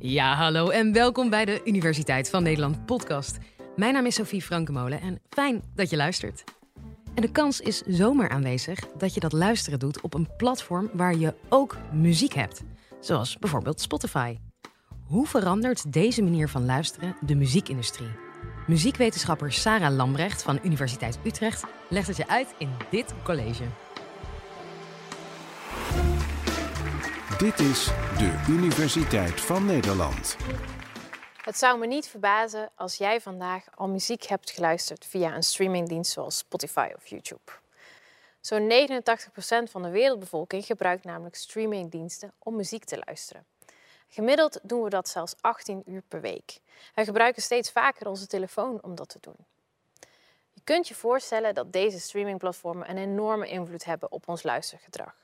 Ja, hallo en welkom bij de Universiteit van Nederland podcast. Mijn naam is Sophie Frankemolen en fijn dat je luistert. En de kans is zomaar aanwezig dat je dat luisteren doet op een platform waar je ook muziek hebt, zoals bijvoorbeeld Spotify. Hoe verandert deze manier van luisteren de muziekindustrie? Muziekwetenschapper Sarah Lambrecht van Universiteit Utrecht legt het je uit in dit college. Dit is de Universiteit van Nederland. Het zou me niet verbazen als jij vandaag al muziek hebt geluisterd via een streamingdienst zoals Spotify of YouTube. Zo'n 89% van de wereldbevolking gebruikt namelijk streamingdiensten om muziek te luisteren. Gemiddeld doen we dat zelfs 18 uur per week. We gebruiken steeds vaker onze telefoon om dat te doen. Je kunt je voorstellen dat deze streamingplatformen een enorme invloed hebben op ons luistergedrag.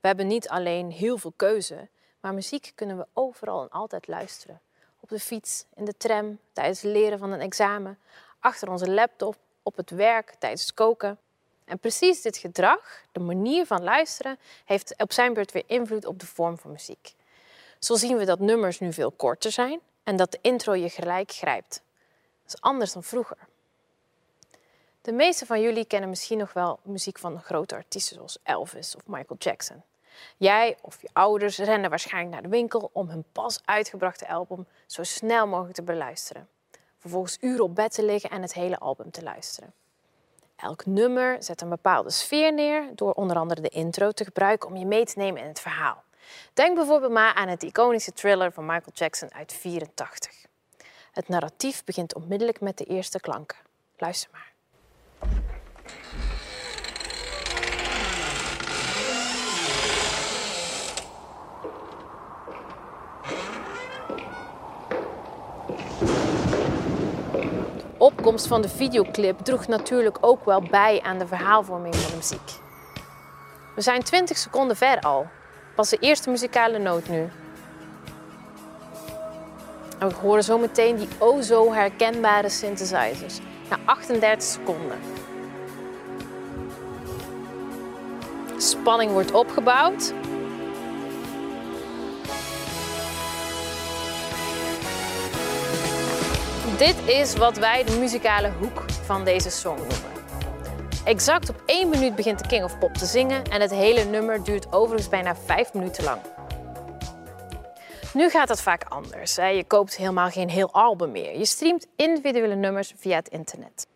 We hebben niet alleen heel veel keuze, maar muziek kunnen we overal en altijd luisteren. Op de fiets, in de tram, tijdens het leren van een examen, achter onze laptop, op het werk, tijdens het koken. En precies dit gedrag, de manier van luisteren, heeft op zijn beurt weer invloed op de vorm van muziek. Zo zien we dat nummers nu veel korter zijn en dat de intro je gelijk grijpt. Dat is anders dan vroeger. De meeste van jullie kennen misschien nog wel muziek van grote artiesten zoals Elvis of Michael Jackson. Jij of je ouders rennen waarschijnlijk naar de winkel om hun pas uitgebrachte album zo snel mogelijk te beluisteren. Vervolgens uren op bed te liggen en het hele album te luisteren. Elk nummer zet een bepaalde sfeer neer door onder andere de intro te gebruiken om je mee te nemen in het verhaal. Denk bijvoorbeeld maar aan het iconische thriller van Michael Jackson uit 1984. Het narratief begint onmiddellijk met de eerste klanken. Luister maar. Opkomst van de videoclip droeg natuurlijk ook wel bij aan de verhaalvorming van de muziek. We zijn 20 seconden ver al. Pas de eerste muzikale noot nu. En we horen zo meteen die o zo herkenbare synthesizers. Na 38 seconden. Spanning wordt opgebouwd. Dit is wat wij de muzikale hoek van deze song noemen. Exact op één minuut begint de King of Pop te zingen en het hele nummer duurt overigens bijna vijf minuten lang. Nu gaat het vaak anders. Je koopt helemaal geen heel album meer. Je streamt individuele nummers via het internet.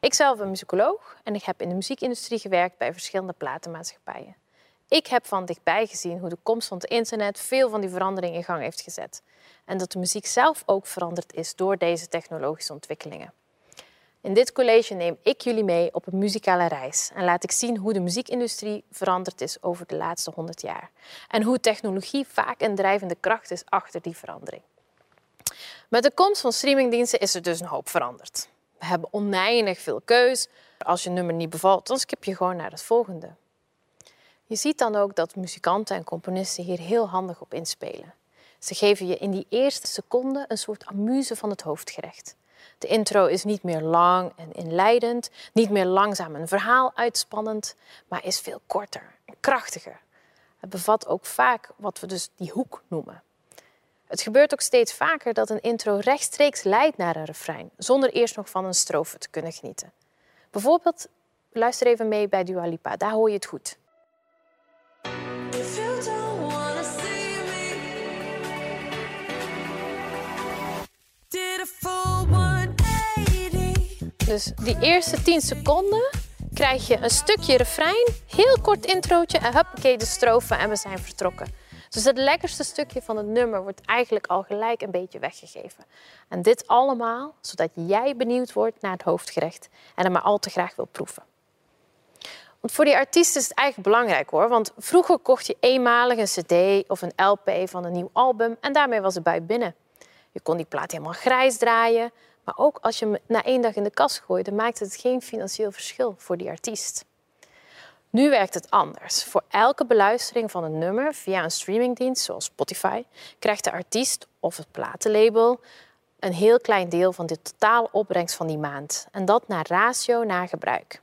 Ik zelf ben muzikoloog en ik heb in de muziekindustrie gewerkt bij verschillende platenmaatschappijen. Ik heb van dichtbij gezien hoe de komst van het internet veel van die veranderingen in gang heeft gezet. En dat de muziek zelf ook veranderd is door deze technologische ontwikkelingen. In dit college neem ik jullie mee op een muzikale reis en laat ik zien hoe de muziekindustrie veranderd is over de laatste 100 jaar. En hoe technologie vaak een drijvende kracht is achter die verandering. Met de komst van streamingdiensten is er dus een hoop veranderd. We hebben oneindig veel keus. Als je nummer niet bevalt, dan skip je gewoon naar het volgende. Je ziet dan ook dat muzikanten en componisten hier heel handig op inspelen. Ze geven je in die eerste seconde een soort amuse van het hoofdgerecht. De intro is niet meer lang en inleidend, niet meer langzaam een verhaal uitspannend, maar is veel korter en krachtiger. Het bevat ook vaak wat we dus die hoek noemen. Het gebeurt ook steeds vaker dat een intro rechtstreeks leidt naar een refrein, zonder eerst nog van een strofe te kunnen genieten. Bijvoorbeeld, luister even mee bij Dua Lipa, daar hoor je het goed. Dus die eerste 10 seconden krijg je een stukje refrein, heel kort introotje en huppakee de strofe en we zijn vertrokken. Dus het lekkerste stukje van het nummer wordt eigenlijk al gelijk een beetje weggegeven. En dit allemaal zodat jij benieuwd wordt naar het hoofdgerecht en het maar al te graag wil proeven. Want voor die artiest is het eigenlijk belangrijk hoor. Want vroeger kocht je eenmalig een CD of een LP van een nieuw album en daarmee was het bij binnen. Je kon die plaat helemaal grijs draaien, maar ook als je hem na één dag in de kast gooide, maakte het geen financieel verschil voor die artiest. Nu werkt het anders. Voor elke beluistering van een nummer via een streamingdienst zoals Spotify krijgt de artiest of het platenlabel een heel klein deel van de totale opbrengst van die maand. En dat naar ratio naar gebruik.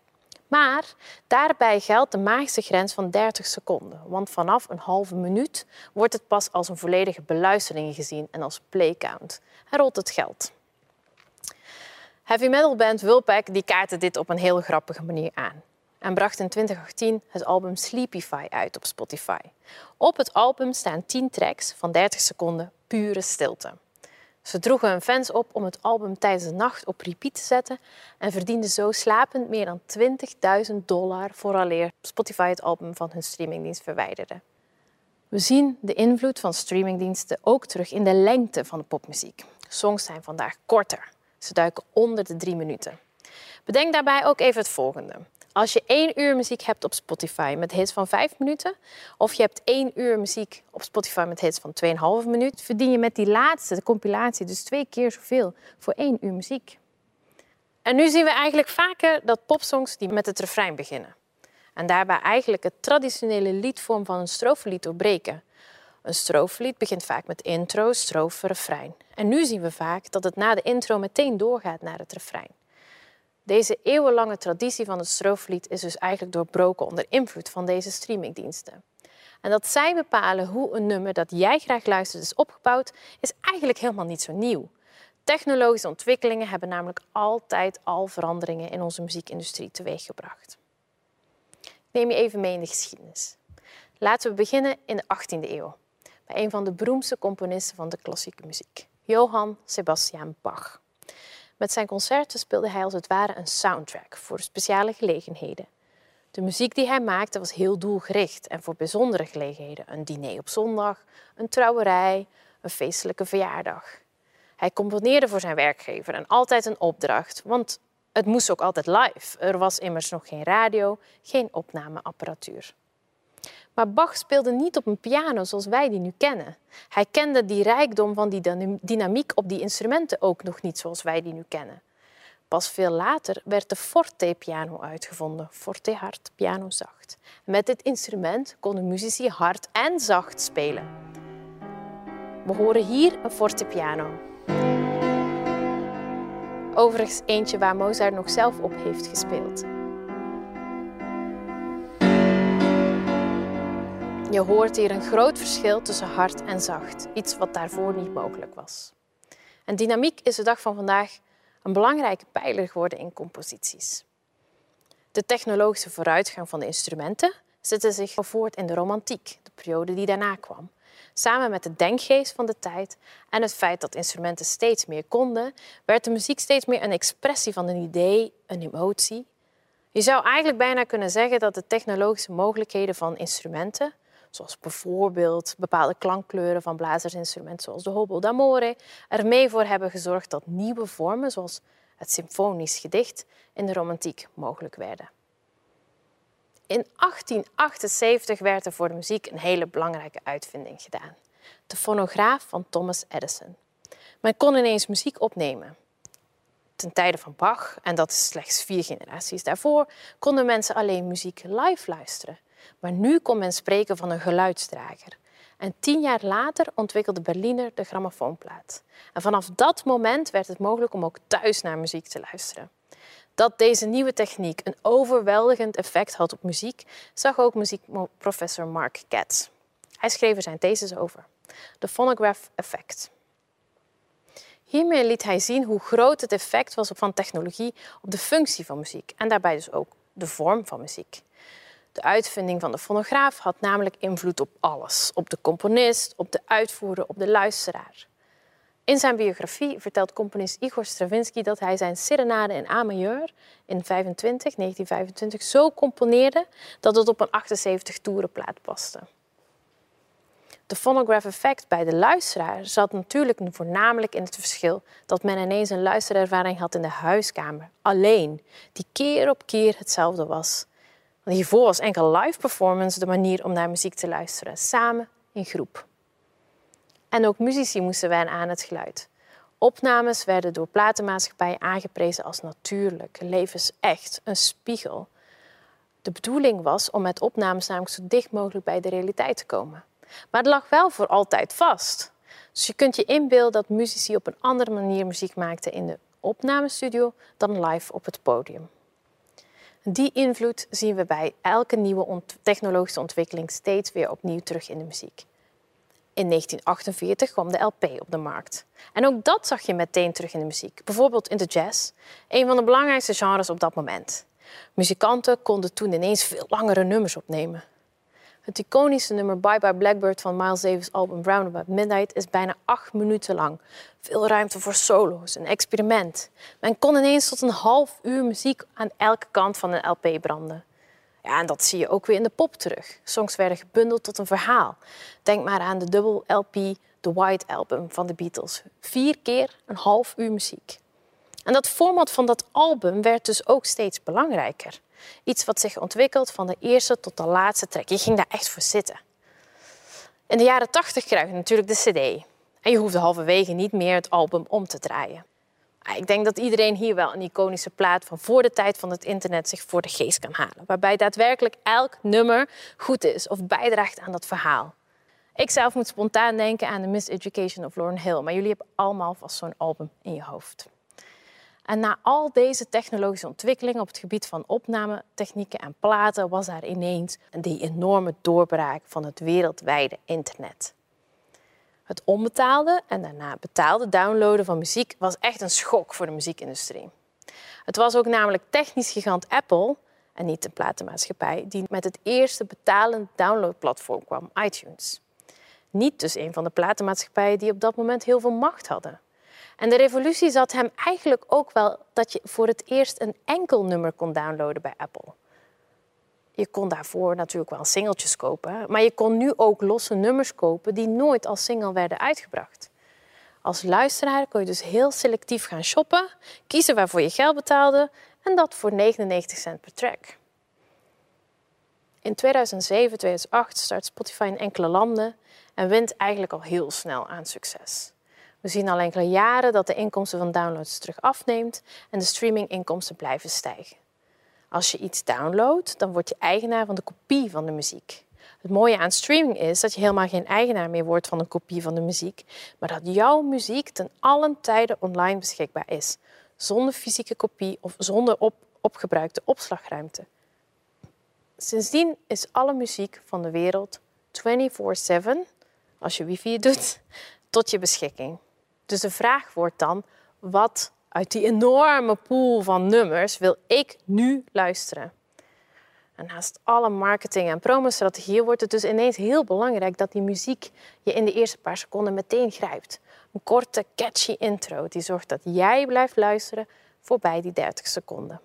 Maar daarbij geldt de magische grens van 30 seconden. Want vanaf een halve minuut wordt het pas als een volledige beluistering gezien en als playcount. En rolt het geld. Heavy metal band Wilpack die kaartte dit op een heel grappige manier aan. En bracht in 2018 het album Sleepify uit op Spotify. Op het album staan 10 tracks van 30 seconden pure stilte. Ze droegen hun fans op om het album tijdens de nacht op repeat te zetten en verdienden zo slapend meer dan 20.000 dollar vooraleer Spotify het album van hun streamingdienst verwijderde. We zien de invloed van streamingdiensten ook terug in de lengte van de popmuziek. Songs zijn vandaag korter. Ze duiken onder de drie minuten. Bedenk daarbij ook even het volgende. Als je één uur muziek hebt op Spotify met hits van vijf minuten, of je hebt één uur muziek op Spotify met hits van 2,5 minuut, verdien je met die laatste, compilatie, dus twee keer zoveel voor één uur muziek. En nu zien we eigenlijk vaker dat popsongs die met het refrein beginnen. En daarbij eigenlijk het traditionele liedvorm van een strofelied doorbreken. Een strofelied begint vaak met intro, strofe, refrein. En nu zien we vaak dat het na de intro meteen doorgaat naar het refrein. Deze eeuwenlange traditie van het strofelied is dus eigenlijk doorbroken onder invloed van deze streamingdiensten. En dat zij bepalen hoe een nummer dat jij graag luistert is opgebouwd, is eigenlijk helemaal niet zo nieuw. Technologische ontwikkelingen hebben namelijk altijd al veranderingen in onze muziekindustrie teweeggebracht. neem je even mee in de geschiedenis. Laten we beginnen in de 18e eeuw, bij een van de beroemdste componisten van de klassieke muziek, Johann Sebastian Bach. Met zijn concerten speelde hij als het ware een soundtrack voor speciale gelegenheden. De muziek die hij maakte was heel doelgericht en voor bijzondere gelegenheden. Een diner op zondag, een trouwerij, een feestelijke verjaardag. Hij componeerde voor zijn werkgever en altijd een opdracht, want het moest ook altijd live. Er was immers nog geen radio, geen opnameapparatuur. Maar Bach speelde niet op een piano zoals wij die nu kennen. Hij kende die rijkdom van die dynamiek op die instrumenten ook nog niet zoals wij die nu kennen. Pas veel later werd de forte-piano uitgevonden. Forte hard, piano zacht. Met dit instrument konden muzici hard en zacht spelen. We horen hier een fortepiano. Overigens eentje waar Mozart nog zelf op heeft gespeeld. Je hoort hier een groot verschil tussen hard en zacht, iets wat daarvoor niet mogelijk was. En dynamiek is de dag van vandaag een belangrijke pijler geworden in composities. De technologische vooruitgang van de instrumenten zette zich voort in de romantiek, de periode die daarna kwam. Samen met de denkgeest van de tijd en het feit dat instrumenten steeds meer konden, werd de muziek steeds meer een expressie van een idee, een emotie. Je zou eigenlijk bijna kunnen zeggen dat de technologische mogelijkheden van instrumenten zoals bijvoorbeeld bepaalde klankkleuren van blazersinstrumenten zoals de hobo d'amore, er mee voor hebben gezorgd dat nieuwe vormen zoals het symfonisch gedicht in de romantiek mogelijk werden. In 1878 werd er voor de muziek een hele belangrijke uitvinding gedaan. De fonograaf van Thomas Edison. Men kon ineens muziek opnemen. Ten tijde van Bach, en dat is slechts vier generaties daarvoor, konden mensen alleen muziek live luisteren. Maar nu kon men spreken van een geluidsdrager. En tien jaar later ontwikkelde Berliner de grammofoonplaat. En vanaf dat moment werd het mogelijk om ook thuis naar muziek te luisteren. Dat deze nieuwe techniek een overweldigend effect had op muziek, zag ook muziekprofessor Mark Katz. Hij schreef er zijn thesis over. De phonograph effect. Hiermee liet hij zien hoe groot het effect was van technologie op de functie van muziek en daarbij dus ook de vorm van muziek. De uitvinding van de fonograaf had namelijk invloed op alles. Op de componist, op de uitvoerder, op de luisteraar. In zijn biografie vertelt componist Igor Stravinsky dat hij zijn serenade in A majeur in 25, 1925 zo componeerde dat het op een 78 toerenplaat paste. De phonograph effect bij de luisteraar zat natuurlijk voornamelijk in het verschil dat men ineens een luisterervaring had in de huiskamer, alleen, die keer op keer hetzelfde was. Hiervoor was enkel live performance de manier om naar muziek te luisteren, samen in groep. En ook muzici moesten wennen aan het geluid. Opnames werden door platenmaatschappijen aangeprezen als natuurlijk, levensecht, een spiegel. De bedoeling was om met opnames namelijk zo dicht mogelijk bij de realiteit te komen. Maar het lag wel voor altijd vast. Dus je kunt je inbeelden dat muzici op een andere manier muziek maakten in de opnamestudio dan live op het podium. Die invloed zien we bij elke nieuwe technologische ontwikkeling steeds weer opnieuw terug in de muziek. In 1948 kwam de LP op de markt. En ook dat zag je meteen terug in de muziek. Bijvoorbeeld in de jazz, een van de belangrijkste genres op dat moment. Muzikanten konden toen ineens veel langere nummers opnemen. Het iconische nummer Bye Bye Blackbird van Miles Davis' album Round About Midnight is bijna acht minuten lang. Veel ruimte voor solo's, een experiment. Men kon ineens tot een half uur muziek aan elke kant van een LP branden. Ja, en dat zie je ook weer in de pop terug. Songs werden gebundeld tot een verhaal. Denk maar aan de dubbel LP The White Album van de Beatles. Vier keer een half uur muziek. En dat format van dat album werd dus ook steeds belangrijker. Iets wat zich ontwikkelt van de eerste tot de laatste track. Je ging daar echt voor zitten. In de jaren 80 krijg je natuurlijk de CD. En je hoefde halverwege niet meer het album om te draaien. Ah, ik denk dat iedereen hier wel een iconische plaat van voor de tijd van het internet zich voor de geest kan halen. Waarbij daadwerkelijk elk nummer goed is of bijdraagt aan dat verhaal. Ik zelf moet spontaan denken aan The Miseducation of Lauryn Hill. Maar jullie hebben allemaal vast zo'n album in je hoofd. En na al deze technologische ontwikkelingen op het gebied van opnametechnieken en platen was daar ineens die enorme doorbraak van het wereldwijde internet. Het onbetaalde en daarna betaalde downloaden van muziek was echt een schok voor de muziekindustrie. Het was ook namelijk technisch gigant Apple, en niet de platenmaatschappij, die met het eerste betalend downloadplatform kwam, iTunes. Niet dus een van de platenmaatschappijen die op dat moment heel veel macht hadden. En de revolutie zat hem eigenlijk ook wel dat je voor het eerst een enkel nummer kon downloaden bij Apple. Je kon daarvoor natuurlijk wel singeltjes kopen, maar je kon nu ook losse nummers kopen die nooit als single werden uitgebracht. Als luisteraar kon je dus heel selectief gaan shoppen, kiezen waarvoor je geld betaalde en dat voor 99 cent per track. In 2007, 2008 start Spotify in enkele landen en wint eigenlijk al heel snel aan succes. We zien al enkele jaren dat de inkomsten van downloads terug afneemt en de streaminginkomsten blijven stijgen. Als je iets downloadt, dan word je eigenaar van de kopie van de muziek. Het mooie aan streaming is dat je helemaal geen eigenaar meer wordt van een kopie van de muziek, maar dat jouw muziek ten allen tijde online beschikbaar is, zonder fysieke kopie of zonder op opgebruikte opslagruimte. Sindsdien is alle muziek van de wereld 24/7, als je wifi doet, tot je beschikking. Dus de vraag wordt dan: wat uit die enorme pool van nummers wil ik nu luisteren? En naast alle marketing- en promostrategieën wordt het dus ineens heel belangrijk dat die muziek je in de eerste paar seconden meteen grijpt. Een korte, catchy intro die zorgt dat jij blijft luisteren voorbij die 30 seconden.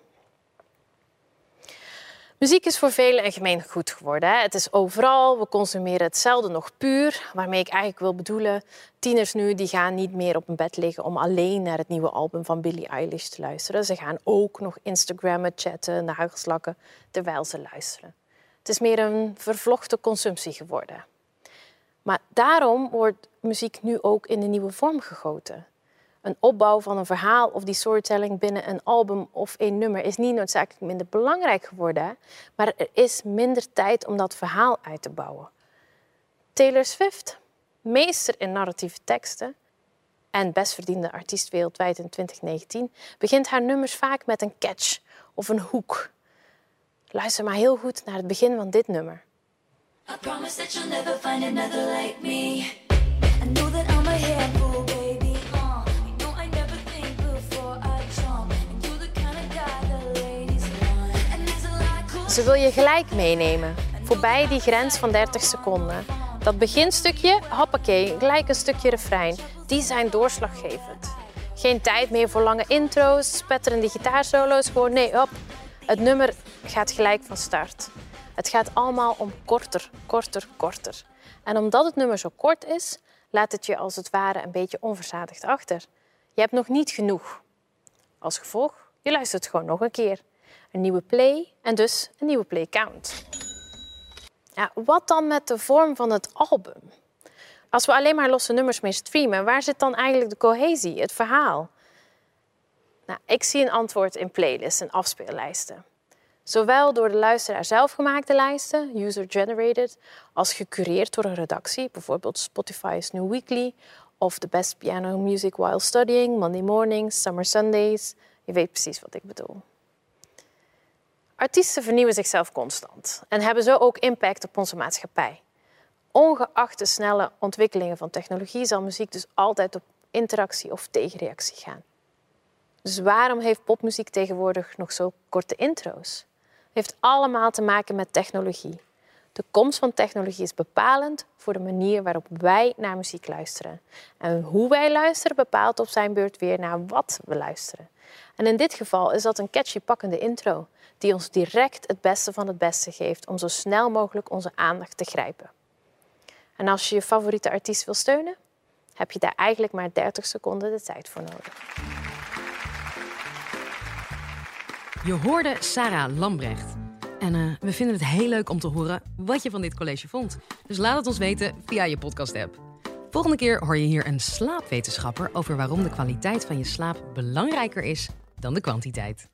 Muziek is voor velen een gemeen goed geworden. Hè? Het is overal, we consumeren hetzelfde nog puur. Waarmee ik eigenlijk wil bedoelen, tieners nu die gaan niet meer op een bed liggen om alleen naar het nieuwe album van Billie Eilish te luisteren. Ze gaan ook nog Instagrammen, chatten, nagelslakken terwijl ze luisteren. Het is meer een vervlochten consumptie geworden. Maar daarom wordt muziek nu ook in een nieuwe vorm gegoten een opbouw van een verhaal of die storytelling binnen een album of een nummer is niet noodzakelijk minder belangrijk geworden, maar er is minder tijd om dat verhaal uit te bouwen. Taylor Swift, meester in narratieve teksten en best verdiende artiest wereldwijd in 2019, begint haar nummers vaak met een catch of een hoek. Luister maar heel goed naar het begin van dit nummer. I promise that you'll never find another like me. I know that Ze wil je gelijk meenemen, voorbij die grens van 30 seconden. Dat beginstukje, hoppakee, gelijk een stukje refrein, die zijn doorslaggevend. Geen tijd meer voor lange intro's, spetterende gitaarsolo's, gewoon nee, op. Het nummer gaat gelijk van start. Het gaat allemaal om korter, korter, korter. En omdat het nummer zo kort is, laat het je als het ware een beetje onverzadigd achter. Je hebt nog niet genoeg. Als gevolg, je luistert gewoon nog een keer een nieuwe play en dus een nieuwe play count. Ja, wat dan met de vorm van het album? Als we alleen maar losse nummers mee streamen, waar zit dan eigenlijk de cohesie, het verhaal? Nou, ik zie een antwoord in playlists en afspeellijsten. Zowel door de luisteraar zelf gemaakte lijsten, user-generated, als gecureerd door een redactie, bijvoorbeeld Spotify's New Weekly of The Best Piano Music While Studying, Monday Mornings, Summer Sundays. Je weet precies wat ik bedoel. Artiesten vernieuwen zichzelf constant en hebben zo ook impact op onze maatschappij. Ongeacht de snelle ontwikkelingen van technologie zal muziek dus altijd op interactie of tegenreactie gaan. Dus waarom heeft popmuziek tegenwoordig nog zo korte intro's? Het heeft allemaal te maken met technologie. De komst van technologie is bepalend voor de manier waarop wij naar muziek luisteren. En hoe wij luisteren bepaalt op zijn beurt weer naar wat we luisteren. En in dit geval is dat een catchy pakkende intro, die ons direct het beste van het beste geeft om zo snel mogelijk onze aandacht te grijpen. En als je je favoriete artiest wil steunen, heb je daar eigenlijk maar 30 seconden de tijd voor nodig. Je hoorde Sarah Lambrecht. En uh, we vinden het heel leuk om te horen wat je van dit college vond. Dus laat het ons weten via je podcast-app. Volgende keer hoor je hier een slaapwetenschapper over waarom de kwaliteit van je slaap belangrijker is dan de kwantiteit.